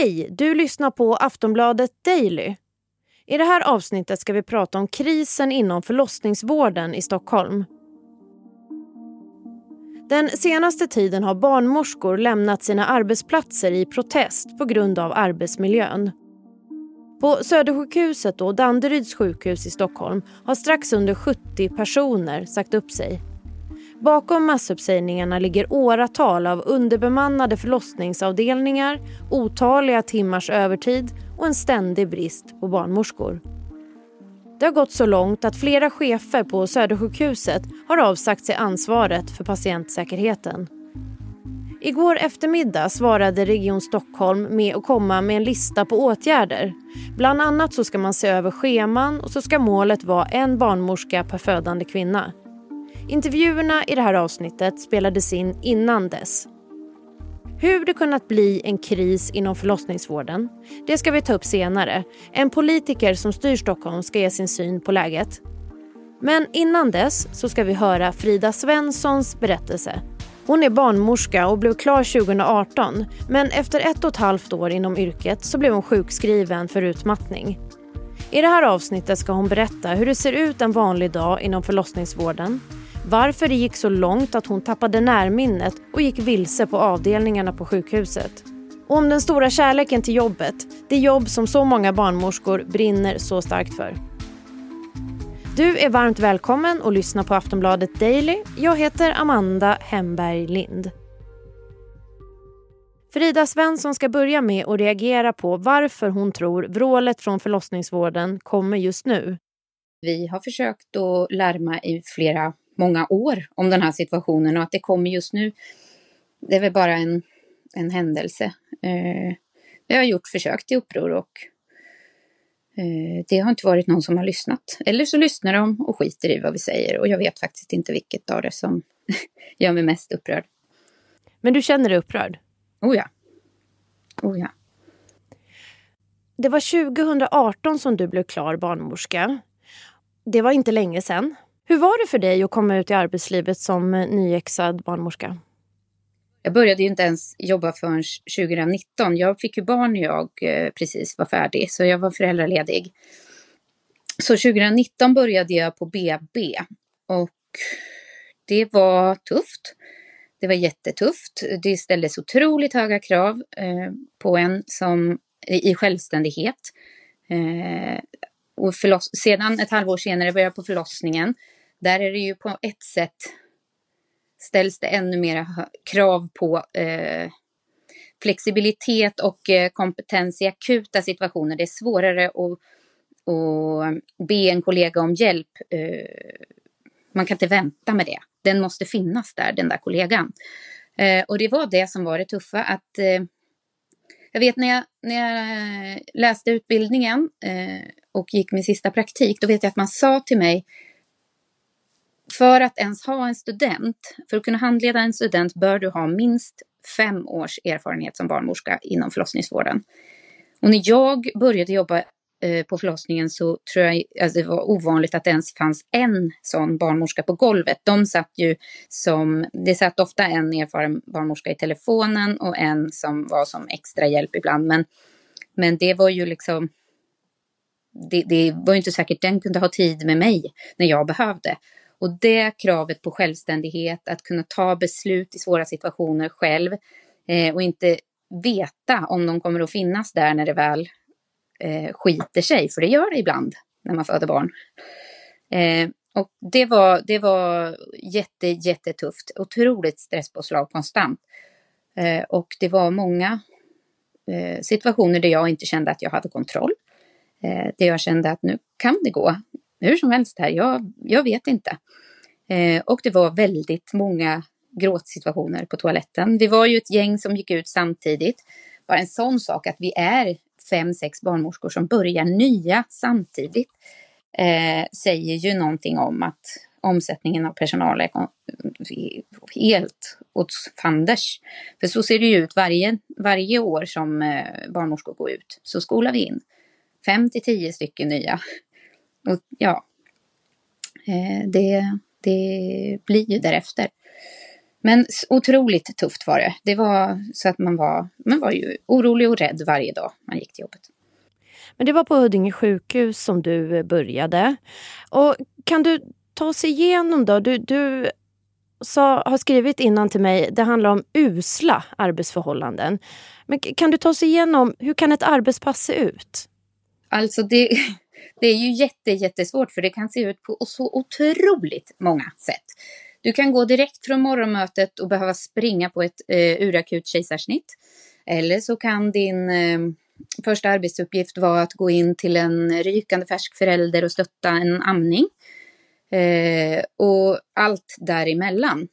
Hej, du lyssnar på Aftonbladet Daily. I det här avsnittet ska vi prata om krisen inom förlossningsvården i Stockholm. Den senaste tiden har barnmorskor lämnat sina arbetsplatser i protest på grund av arbetsmiljön. På Södersjukhuset och Danderyds sjukhus i Stockholm har strax under 70 personer sagt upp sig. Bakom massuppsägningarna ligger åratal av underbemannade förlossningsavdelningar, otaliga timmars övertid och en ständig brist på barnmorskor. Det har gått så långt att flera chefer på Södersjukhuset har avsagt sig ansvaret för patientsäkerheten. Igår eftermiddag svarade Region Stockholm med att komma med en lista på åtgärder. Bland annat så ska man se över scheman och så ska målet vara en barnmorska per födande kvinna. Intervjuerna i det här avsnittet spelades in innan dess. Hur det kunnat bli en kris inom förlossningsvården, det ska vi ta upp senare. En politiker som styr Stockholm ska ge sin syn på läget. Men innan dess så ska vi höra Frida Svenssons berättelse. Hon är barnmorska och blev klar 2018 men efter ett och ett halvt år inom yrket så blev hon sjukskriven för utmattning. I det här avsnittet ska hon berätta hur det ser ut en vanlig dag inom förlossningsvården varför det gick så långt att hon tappade närminnet och gick vilse på avdelningarna på sjukhuset. Och om den stora kärleken till jobbet, det jobb som så många barnmorskor brinner så starkt för. Du är varmt välkommen att lyssna på Aftonbladet Daily. Jag heter Amanda Hemberg Lind. Frida Svensson ska börja med att reagera på varför hon tror vrålet från förlossningsvården kommer just nu. Vi har försökt att larma i flera många år om den här situationen och att det kommer just nu, det är väl bara en, en händelse. Eh, vi har gjort försök till uppror och eh, det har inte varit någon som har lyssnat. Eller så lyssnar de och skiter i vad vi säger och jag vet faktiskt inte vilket av det som gör mig mest upprörd. Men du känner dig upprörd? Oh ja. Oh ja. Det var 2018 som du blev klar barnmorska. Det var inte länge sedan. Hur var det för dig att komma ut i arbetslivet som eh, nyexad barnmorska? Jag började ju inte ens jobba förrän 2019. Jag fick ju barn när jag eh, precis var färdig, så jag var föräldraledig. Så 2019 började jag på BB och det var tufft. Det var jättetufft. Det ställdes otroligt höga krav eh, på en som, i självständighet. Och förloss, sedan ett halvår senare började jag på förlossningen där är det ju på ett sätt ställs det ännu mer krav på eh, flexibilitet och eh, kompetens i akuta situationer. Det är svårare att, att be en kollega om hjälp. Eh, man kan inte vänta med det. Den måste finnas där, den där kollegan. Eh, och det var det som var det tuffa. Att, eh, jag vet när jag, när jag läste utbildningen eh, och gick min sista praktik, då vet jag att man sa till mig för att ens ha en student, för att kunna handleda en student bör du ha minst fem års erfarenhet som barnmorska inom förlossningsvården. Och när jag började jobba eh, på förlossningen så tror jag alltså det var ovanligt att det ens fanns en sån barnmorska på golvet. De satt ju som, det satt ofta en erfaren barnmorska i telefonen och en som var som extra hjälp ibland. Men, men det var ju liksom, det, det var ju inte säkert den kunde ha tid med mig när jag behövde. Och det kravet på självständighet, att kunna ta beslut i svåra situationer själv eh, och inte veta om de kommer att finnas där när det väl eh, skiter sig, för det gör det ibland när man föder barn. Eh, och det var, det var jätte, jättetufft, otroligt stresspåslag konstant. Eh, och det var många eh, situationer där jag inte kände att jag hade kontroll. Eh, där jag kände att nu kan det gå hur som helst här, jag, jag vet inte. Eh, och det var väldigt många gråtsituationer på toaletten. Vi var ju ett gäng som gick ut samtidigt. Bara en sån sak att vi är fem, sex barnmorskor som börjar nya samtidigt eh, säger ju någonting om att omsättningen av personal är helt åt fanders. För så ser det ju ut varje, varje år som eh, barnmorskor går ut. Så skolar vi in fem till tio stycken nya och ja, eh, det, det blir ju därefter. Men otroligt tufft var det. Det var så att man var, man var ju orolig och rädd varje dag man gick till jobbet. Men det var på Huddinge sjukhus som du började. Och kan du ta oss igenom då? Du, du sa, har skrivit innan till mig, det handlar om usla arbetsförhållanden. Men kan du ta oss igenom, hur kan ett arbetspass se ut? Alltså det, det är ju jätte, jättesvårt för det kan se ut på så otroligt många sätt. Du kan gå direkt från morgonmötet och behöva springa på ett eh, urakut kejsarsnitt. Eller så kan din eh, första arbetsuppgift vara att gå in till en rykande färsk förälder och stötta en amning. Eh, och allt däremellan.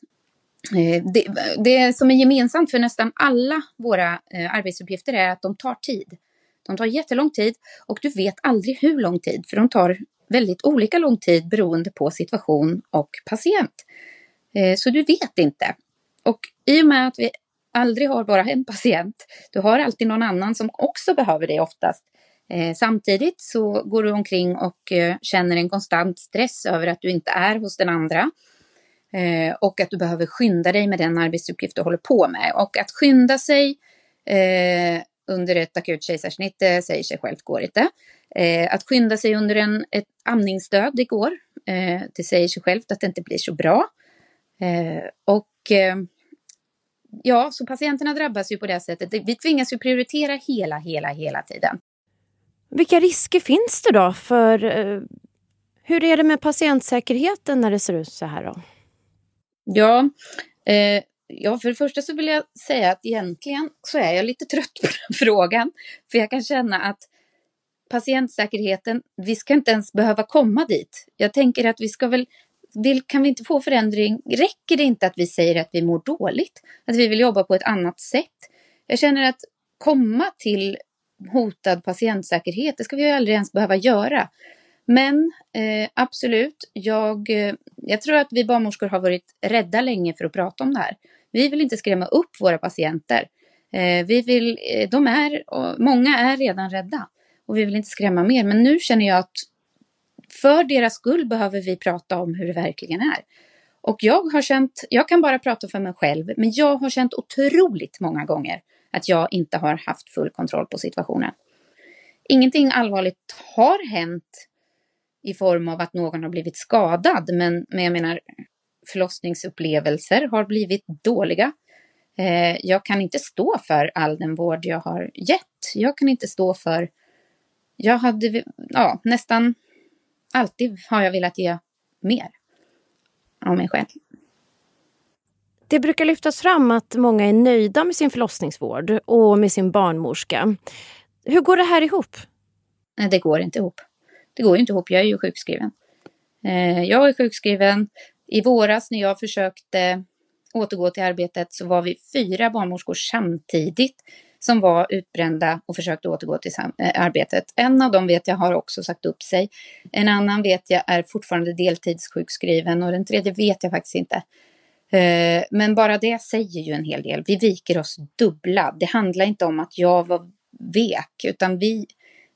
Eh, det, det som är gemensamt för nästan alla våra eh, arbetsuppgifter är att de tar tid. De tar jättelång tid och du vet aldrig hur lång tid, för de tar väldigt olika lång tid beroende på situation och patient. Eh, så du vet inte. Och i och med att vi aldrig har bara en patient, du har alltid någon annan som också behöver dig oftast. Eh, samtidigt så går du omkring och eh, känner en konstant stress över att du inte är hos den andra. Och att du behöver skynda dig med den arbetsuppgift du håller på med. Och att skynda sig under ett akut kejsarsnitt, det säger sig självt går inte. att skynda sig under en, ett amningsstöd, det går. det säger sig självt att det inte blir så bra. Eh, och eh, ja, så patienterna drabbas ju på det sättet. Vi tvingas ju prioritera hela, hela, hela tiden. Vilka risker finns det då för eh, hur är det med patientsäkerheten när det ser ut så här då? Ja, eh, ja, för det första så vill jag säga att egentligen så är jag lite trött på den frågan. För jag kan känna att patientsäkerheten, vi ska inte ens behöva komma dit. Jag tänker att vi ska väl vill, kan vi inte få förändring? Räcker det inte att vi säger att vi mår dåligt? Att vi vill jobba på ett annat sätt? Jag känner att komma till hotad patientsäkerhet, det ska vi ju aldrig ens behöva göra. Men eh, absolut, jag, eh, jag tror att vi barnmorskor har varit rädda länge för att prata om det här. Vi vill inte skrämma upp våra patienter. Eh, vi vill, eh, de är, många är redan rädda och vi vill inte skrämma mer. Men nu känner jag att för deras skull behöver vi prata om hur det verkligen är. Och jag har känt, jag kan bara prata för mig själv, men jag har känt otroligt många gånger att jag inte har haft full kontroll på situationen. Ingenting allvarligt har hänt i form av att någon har blivit skadad, men, men jag menar förlossningsupplevelser har blivit dåliga. Eh, jag kan inte stå för all den vård jag har gett. Jag kan inte stå för... Jag hade ja, nästan alltid har jag velat ge mer av mig själv. Det brukar lyftas fram att många är nöjda med sin förlossningsvård och med sin barnmorska. Hur går det här ihop? Nej, det går inte ihop. Det går inte ihop. Jag är ju sjukskriven. Eh, jag är sjukskriven. I våras när jag försökte återgå till arbetet så var vi fyra barnmorskor samtidigt som var utbrända och försökte återgå till eh, arbetet. En av dem vet jag har också sagt upp sig. En annan vet jag är fortfarande deltidssjukskriven och den tredje vet jag faktiskt inte. Eh, men bara det säger ju en hel del. Vi viker oss dubbla. Det handlar inte om att jag var vek, utan vi,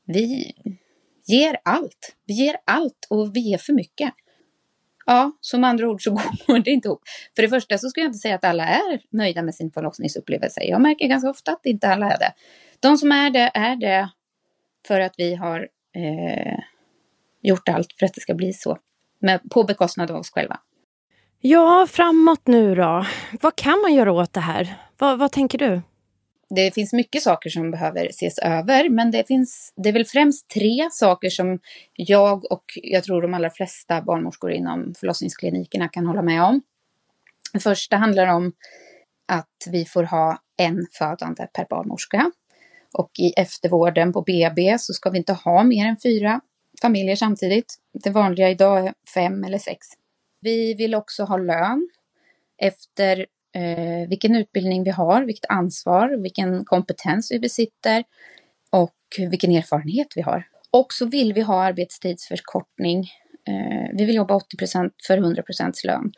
vi ger allt. Vi ger allt och vi ger för mycket. Ja, som andra ord så går det inte ihop. För det första så ska jag inte säga att alla är nöjda med sin förlossningsupplevelse. Jag märker ganska ofta att inte alla är det. De som är det är det för att vi har eh, gjort allt för att det ska bli så. Men på bekostnad av oss själva. Ja, framåt nu då. Vad kan man göra åt det här? vad, vad tänker du? Det finns mycket saker som behöver ses över, men det finns, det är väl främst tre saker som jag och jag tror de allra flesta barnmorskor inom förlossningsklinikerna kan hålla med om. Det första handlar om att vi får ha en födande per barnmorska. Och i eftervården på BB så ska vi inte ha mer än fyra familjer samtidigt. Det vanliga idag är fem eller sex. Vi vill också ha lön efter eh, vilken utbildning vi har, vilket ansvar, vilken kompetens vi besitter och vilken erfarenhet vi har. Och så vill vi ha arbetstidsförkortning. Eh, vi vill jobba 80% för 100% lön.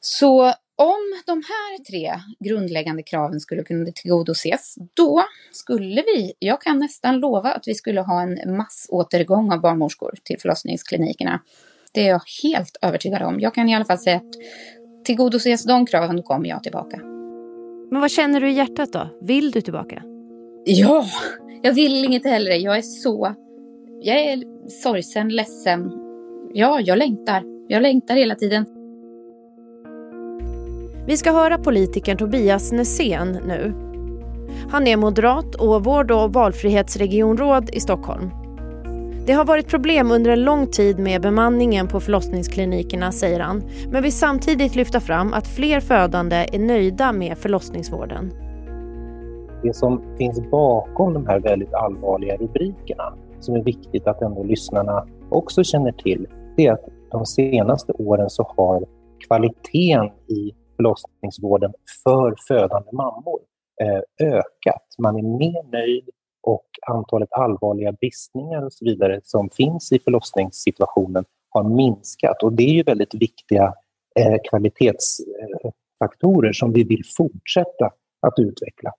Så om de här tre grundläggande kraven skulle kunna tillgodoses, då skulle vi, jag kan nästan lova att vi skulle ha en massåtergång av barnmorskor till förlossningsklinikerna. Det är jag helt övertygad om. Jag kan i alla fall säga att tillgodoses de kraven, kommer jag tillbaka. Men vad känner du i hjärtat då? Vill du tillbaka? Ja, jag vill inget hellre. Jag är så... Jag är sorgsen, ledsen. Ja, jag längtar. Jag längtar hela tiden. Vi ska höra politikern Tobias Nässén nu. Han är moderat och vård och valfrihetsregionråd i Stockholm. Det har varit problem under en lång tid med bemanningen på förlossningsklinikerna, säger han, men vill samtidigt lyfta fram att fler födande är nöjda med förlossningsvården. Det som finns bakom de här väldigt allvarliga rubrikerna, som är viktigt att ändå lyssnarna också känner till, det är att de senaste åren så har kvaliteten i förlossningsvården för födande mammor eh, ökat. Man är mer nöjd och antalet allvarliga bristningar och så vidare som finns i förlossningssituationen har minskat. Och det är ju väldigt viktiga eh, kvalitetsfaktorer eh, som vi vill fortsätta att utveckla.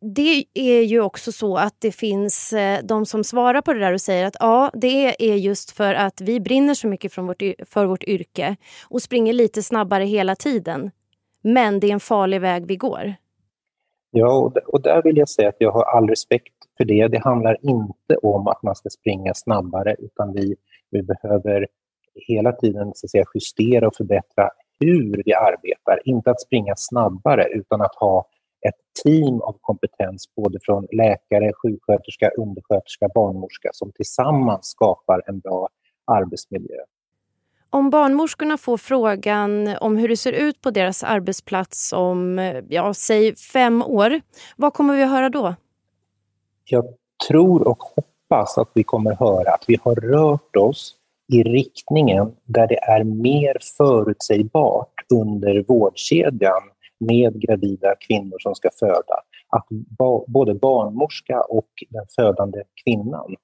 Det är ju också så att det finns eh, de som svarar på det där och säger att ja, det är just för att vi brinner så mycket från vårt, för vårt yrke och springer lite snabbare hela tiden. Men det är en farlig väg vi går. Ja, och där vill jag säga att jag har all respekt för det. Det handlar inte om att man ska springa snabbare utan vi, vi behöver hela tiden så att säga, justera och förbättra hur vi arbetar. Inte att springa snabbare utan att ha ett team av kompetens både från läkare, sjuksköterska, undersköterska, barnmorska som tillsammans skapar en bra arbetsmiljö. Om barnmorskorna får frågan om hur det ser ut på deras arbetsplats om, ja, säg fem år, vad kommer vi att höra då? Jag tror och hoppas att vi kommer höra att vi har rört oss i riktningen där det är mer förutsägbart under vårdkedjan med gravida kvinnor som ska föda. Att ba både barnmorska och den födande kvinnan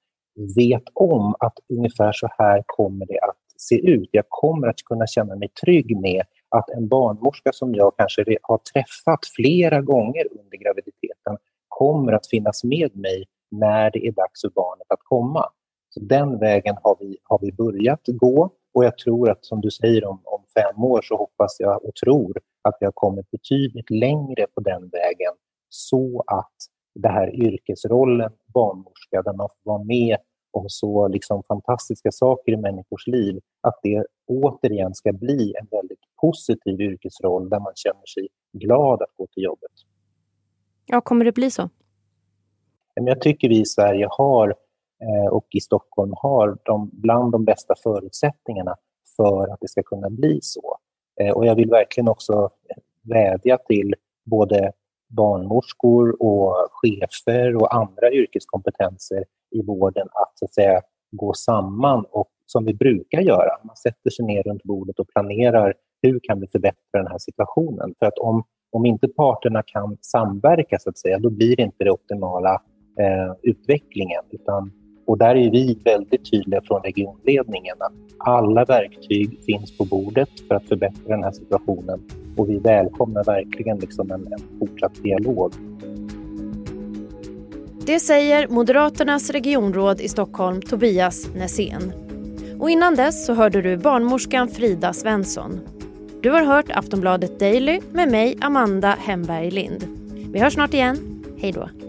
vet om att ungefär så här kommer det att se ut. Jag kommer att kunna känna mig trygg med att en barnmorska som jag kanske har träffat flera gånger under graviditeten kommer att finnas med mig när det är dags för barnet att komma. Så Den vägen har vi, har vi börjat gå och jag tror att som du säger om, om fem år så hoppas jag och tror att vi har kommit betydligt längre på den vägen så att det här yrkesrollen barnmorska där man får vara med om så liksom fantastiska saker i människors liv, att det återigen ska bli en väldigt positiv yrkesroll där man känner sig glad att gå till jobbet. Ja, kommer det bli så? Jag tycker vi i Sverige har eh, och i Stockholm har de, bland de bästa förutsättningarna för att det ska kunna bli så. Eh, och jag vill verkligen också vädja till både barnmorskor och chefer och andra yrkeskompetenser i vården att, så att säga, gå samman och som vi brukar göra. Man sätter sig ner runt bordet och planerar hur kan vi förbättra den här situationen. För att om, om inte parterna kan samverka, så att säga, då blir det inte den optimala eh, utvecklingen. Utan, och där är vi väldigt tydliga från regionledningen att alla verktyg finns på bordet för att förbättra den här situationen och vi välkomnar verkligen liksom en, en fortsatt dialog. Det säger Moderaternas regionråd i Stockholm, Tobias Nässén. Och innan dess så hörde du barnmorskan Frida Svensson. Du har hört Aftonbladet Daily med mig, Amanda Hemberg Lind. Vi hörs snart igen. Hej då.